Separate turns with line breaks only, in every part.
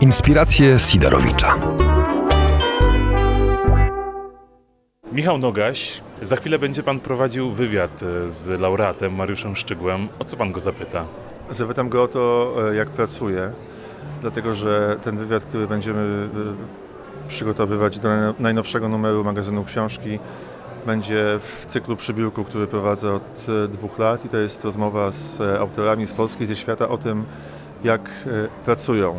Inspiracje Sidorowicza.
Michał Nogaś, za chwilę będzie pan prowadził wywiad e, z laureatem Mariuszem Szczygłem. O co pan go zapyta?
Zapytam go o to, e, jak pracuje, dlatego że ten wywiad, który będziemy e, przygotowywać do najnowszego numeru magazynu książki, będzie w cyklu przybiórku, który prowadzę od dwóch lat i to jest rozmowa z autorami z Polski ze świata o tym, jak pracują.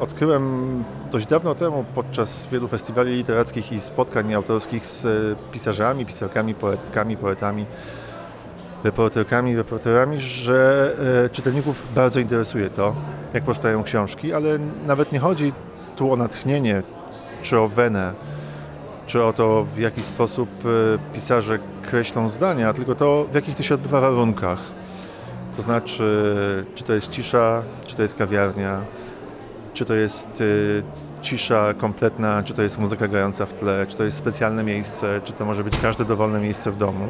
Odkryłem dość dawno temu podczas wielu festiwali literackich i spotkań autorskich z pisarzami, pisarkami, poetkami, poetami, reporterkami, reporterami, że e, czytelników bardzo interesuje to, jak powstają książki, ale nawet nie chodzi tu o natchnienie, czy o wenę, czy o to, w jaki sposób e, pisarze kreślą zdania, tylko to, w jakich to się odbywa warunkach. To znaczy, czy to jest cisza, czy to jest kawiarnia, czy to jest e, cisza kompletna, czy to jest muzyka grająca w tle, czy to jest specjalne miejsce, czy to może być każde dowolne miejsce w domu.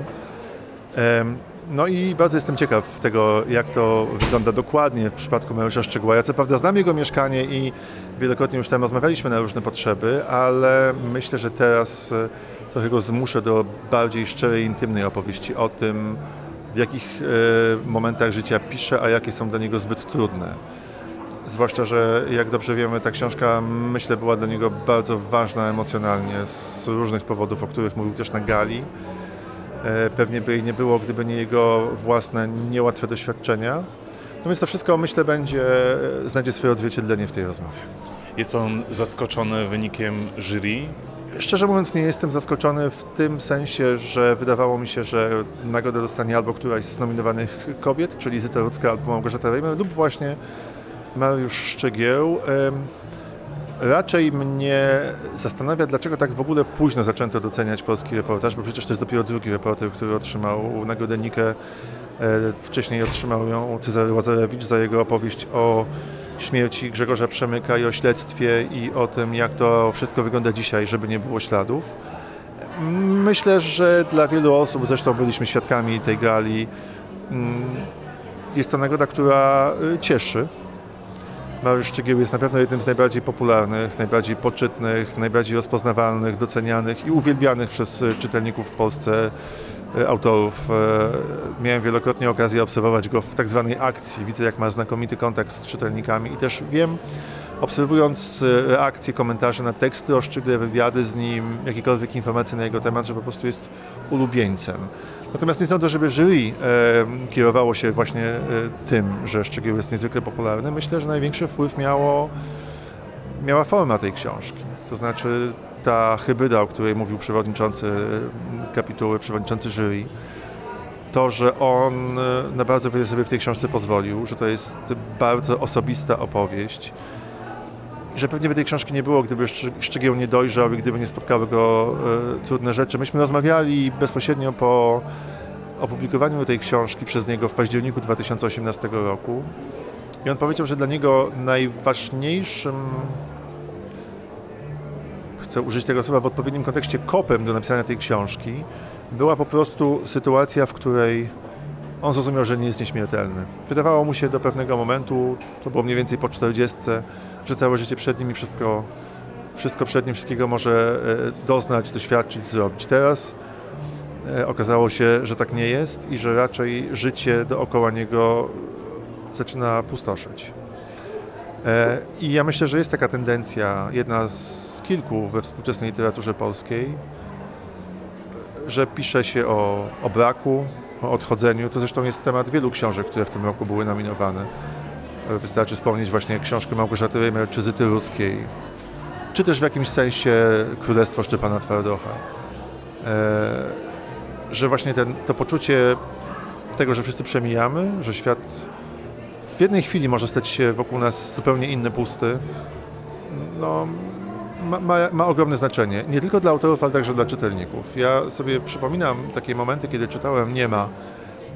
No i bardzo jestem ciekaw tego, jak to wygląda dokładnie w przypadku Mariusza Szczegóła. Ja co prawda znam jego mieszkanie i wielokrotnie już tam rozmawialiśmy na różne potrzeby, ale myślę, że teraz e, trochę go zmuszę do bardziej szczerej, intymnej opowieści o tym, w jakich e, momentach życia pisze, a jakie są dla niego zbyt trudne. Zwłaszcza, że jak dobrze wiemy, ta książka myślę była dla niego bardzo ważna emocjonalnie z różnych powodów, o których mówił też na gali. E, pewnie by jej nie było, gdyby nie jego własne niełatwe doświadczenia. Więc to wszystko, myślę, będzie, znajdzie swoje odzwierciedlenie w tej rozmowie.
Jest pan zaskoczony wynikiem jury?
Szczerze mówiąc, nie jestem zaskoczony w tym sensie, że wydawało mi się, że nagrodę dostanie albo któraś z nominowanych kobiet, czyli Zyta Rudzka albo Małgorzata Rejmer, lub właśnie Mariusz Szczegieł. Raczej mnie zastanawia, dlaczego tak w ogóle późno zaczęto doceniać polski reportaż, bo przecież to jest dopiero drugi reporter, który otrzymał nagrodę Nikę. E, wcześniej otrzymał ją Cezary Łazarewicz za jego opowieść o śmierci Grzegorza Przemyka i o śledztwie i o tym, jak to wszystko wygląda dzisiaj, żeby nie było śladów. Myślę, że dla wielu osób, zresztą byliśmy świadkami tej gali, mm, jest to nagroda, która y, cieszy. Mariusz Szczygieł jest na pewno jednym z najbardziej popularnych, najbardziej poczytnych, najbardziej rozpoznawalnych, docenianych i uwielbianych przez czytelników w Polsce autorów. E, miałem wielokrotnie okazję obserwować go w tak zwanej akcji. Widzę, jak ma znakomity kontakt z czytelnikami i też wiem, obserwując reakcje, komentarze na teksty o Szczygle, wywiady z nim, jakiekolwiek informacje na jego temat, że po prostu jest ulubieńcem. Natomiast nie sądzę, żeby jury e, kierowało się właśnie e, tym, że Szczegieł jest niezwykle popularny. Myślę, że największy wpływ miało, miała forma tej książki. To znaczy ta hybryda, o której mówił przewodniczący e, kapituły, przewodniczący jury, to, że on e, na bardzo wiele sobie w tej książce pozwolił, że to jest bardzo osobista opowieść, że pewnie by tej książki nie było, gdyby Szczygieł nie dojrzał i gdyby nie spotkały go e, trudne rzeczy. Myśmy rozmawiali bezpośrednio po opublikowaniu tej książki przez niego w październiku 2018 roku. I on powiedział, że dla niego najważniejszym chcę użyć tego słowa w odpowiednim kontekście kopem do napisania tej książki była po prostu sytuacja, w której on zrozumiał, że nie jest nieśmiertelny. Wydawało mu się do pewnego momentu, to było mniej więcej po 40, że całe życie przed nim i wszystko, wszystko przed nim, wszystkiego może e, doznać, doświadczyć, zrobić. Teraz e, okazało się, że tak nie jest i że raczej życie dookoła niego zaczyna pustoszeć. E, I ja myślę, że jest taka tendencja, jedna z kilku we współczesnej literaturze polskiej, że pisze się o, o braku, o odchodzeniu. To zresztą jest temat wielu książek, które w tym roku były nominowane. Wystarczy wspomnieć właśnie książkę Małgorzaty Reimer czy Zyty Ludzkiej, czy też w jakimś sensie Królestwo Szczepana Twardocha. E, że właśnie ten, to poczucie tego, że wszyscy przemijamy, że świat w jednej chwili może stać się wokół nas zupełnie inny, pusty, no, ma, ma, ogromne znaczenie. Nie tylko dla autorów, ale także dla czytelników. Ja sobie przypominam takie momenty, kiedy czytałem Nie ma.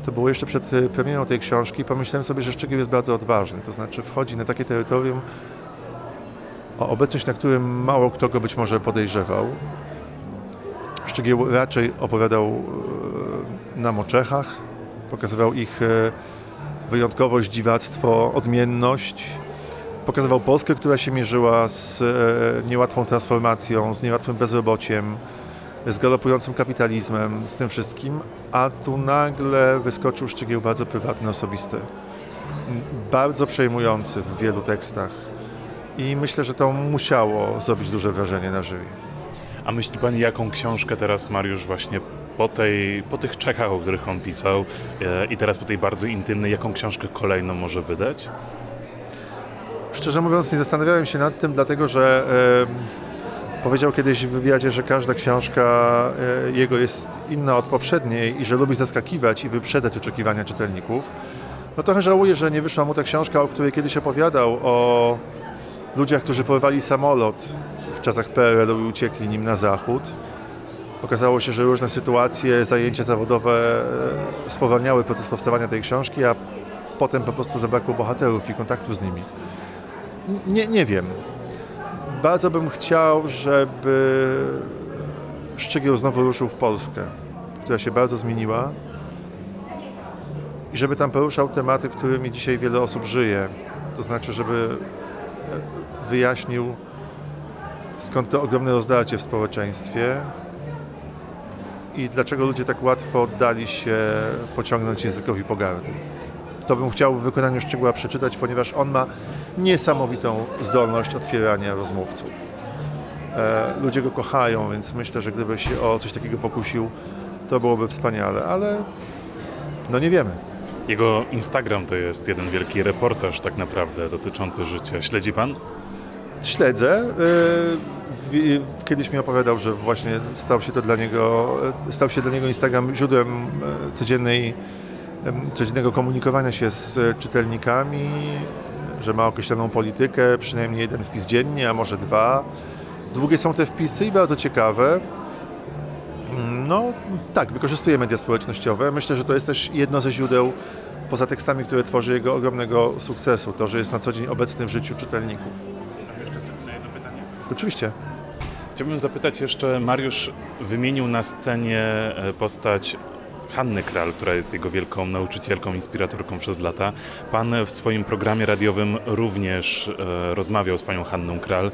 To było jeszcze przed e, premierą tej książki. Pomyślałem sobie, że Szczegieł jest bardzo odważny. To znaczy wchodzi na takie terytorium, o obecność, na którym mało kto go być może podejrzewał. Szczegieł raczej opowiadał e, nam o Czechach, pokazywał ich e, wyjątkowość, dziwactwo, odmienność Pokazywał Polskę, która się mierzyła z e, niełatwą transformacją, z niełatwym bezrobociem, z galopującym kapitalizmem, z tym wszystkim, a tu nagle wyskoczył szczegół bardzo prywatny, osobisty. Bardzo przejmujący w wielu tekstach. I myślę, że to musiało zrobić duże wrażenie na jury.
A myśli Pani, jaką książkę teraz Mariusz właśnie po, tej, po tych czekach, o których on pisał e, i teraz po tej bardzo intymnej, jaką książkę kolejną może wydać?
Szczerze mówiąc, nie zastanawiałem się nad tym, dlatego że e, powiedział kiedyś w wywiadzie, że każda książka e, jego jest inna od poprzedniej i że lubi zaskakiwać i wyprzedzać oczekiwania czytelników. No trochę żałuję, że nie wyszła mu ta książka, o której kiedyś opowiadał, o ludziach, którzy porwali samolot w czasach PRL-u i uciekli nim na zachód. Okazało się, że różne sytuacje, zajęcia zawodowe e, spowalniały proces powstawania tej książki, a potem po prostu zabrakło bohaterów i kontaktu z nimi. Nie, nie wiem. Bardzo bym chciał, żeby Szczygieł znowu ruszył w Polskę, która się bardzo zmieniła i żeby tam poruszał tematy, którymi dzisiaj wiele osób żyje. To znaczy, żeby wyjaśnił skąd to ogromne rozdarcie w społeczeństwie i dlaczego ludzie tak łatwo dali się pociągnąć językowi pogardy. To bym chciał w wykonaniu Szczegóła przeczytać, ponieważ on ma niesamowitą zdolność otwierania rozmówców. E, ludzie go kochają, więc myślę, że gdyby się o coś takiego pokusił, to byłoby wspaniale, ale no nie wiemy.
Jego Instagram to jest jeden wielki reportaż tak naprawdę dotyczący życia. Śledzi Pan?
Śledzę. E, Kiedyś mi opowiadał, że właśnie stał się to dla niego, e, stał się dla niego Instagram źródłem codziennej, codziennego komunikowania się z e, czytelnikami, że ma określoną politykę, przynajmniej jeden wpis dziennie, a może dwa. Długie są te wpisy i bardzo ciekawe. No tak, wykorzystuje media społecznościowe. Myślę, że to jest też jedno ze źródeł, poza tekstami, które tworzy jego ogromnego sukcesu, to, że jest na co dzień obecny w życiu czytelników.
Mam jeszcze jedno pytanie.
Oczywiście.
Chciałbym zapytać jeszcze, Mariusz wymienił na scenie e, postać Hanny Kral, która jest jego wielką nauczycielką, inspiratorką przez lata. Pan w swoim programie radiowym również e, rozmawiał z panią Hanną Kral.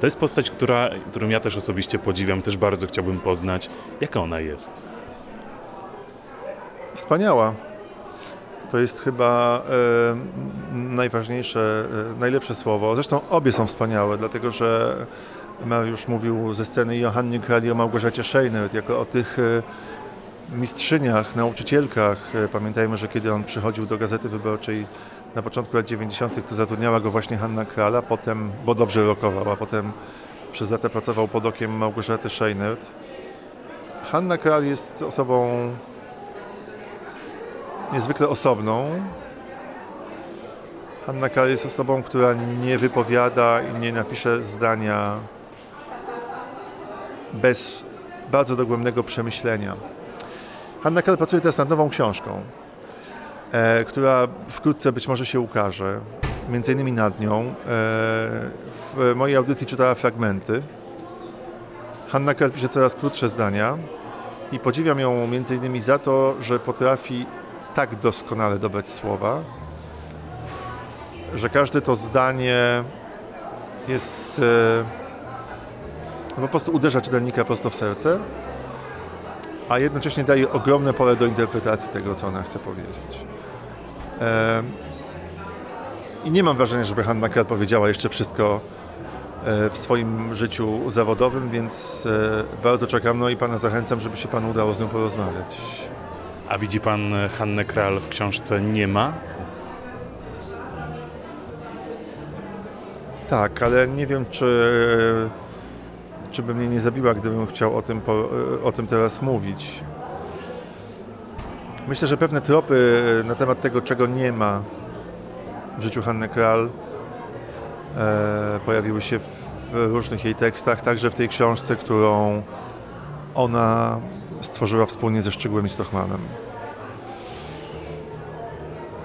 To jest postać, która, którą ja też osobiście podziwiam, też bardzo chciałbym poznać. Jaka ona jest?
Wspaniała. To jest chyba e, najważniejsze, e, najlepsze słowo. Zresztą obie są wspaniałe, dlatego że Mariusz mówił ze sceny i o Hannie Kral i o Małgorzacie Scheinert, jako o tych e, mistrzyniach, nauczycielkach. E, Pamiętajmy, że kiedy on przychodził do Gazety Wyborczej na początku lat 90., to zatrudniała go właśnie Hanna Krala, potem, bo dobrze rokował, a potem przez lata pracował pod okiem Małgorzaty Scheinert. Hanna Kral jest osobą niezwykle osobną. Hanna Kral jest osobą, która nie wypowiada i nie napisze zdania bez bardzo dogłębnego przemyślenia. Hanna Kral pracuje teraz nad nową książką, e, która wkrótce być może się ukaże. Między innymi nad nią. E, w mojej audycji czytała fragmenty. Hanna Kral pisze coraz krótsze zdania i podziwiam ją między innymi za to, że potrafi tak doskonale dobrać słowa, że każde to zdanie jest e, no po prostu uderza czytelnika prosto w serce, a jednocześnie daje ogromne pole do interpretacji tego, co ona chce powiedzieć. I nie mam wrażenia, żeby Hanna Kral powiedziała jeszcze wszystko e, w swoim życiu zawodowym, więc e, bardzo czekam, no i Pana zachęcam, żeby się Panu udało z nią porozmawiać.
A widzi pan e, Hannę Kral w książce Nie ma?
Tak, ale nie wiem, czy, czy by mnie nie zabiła, gdybym chciał o tym, po, o tym teraz mówić. Myślę, że pewne tropy na temat tego, czego nie ma w życiu Hanny Kral, e, pojawiły się w, w różnych jej tekstach, także w tej książce, którą ona stworzyła wspólnie ze Szczygłem i Stochmanem.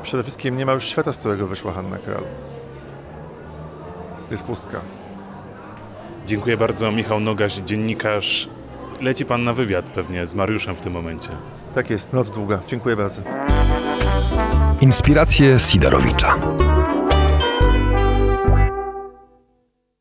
Przede wszystkim nie ma już świata, z którego wyszła Hanna Kral. Jest pustka.
Dziękuję bardzo. Michał Nogaś, dziennikarz. Leci pan na wywiad pewnie z Mariuszem w tym momencie.
Tak jest, noc długa. Dziękuję bardzo.
Inspiracje Sidorowicza.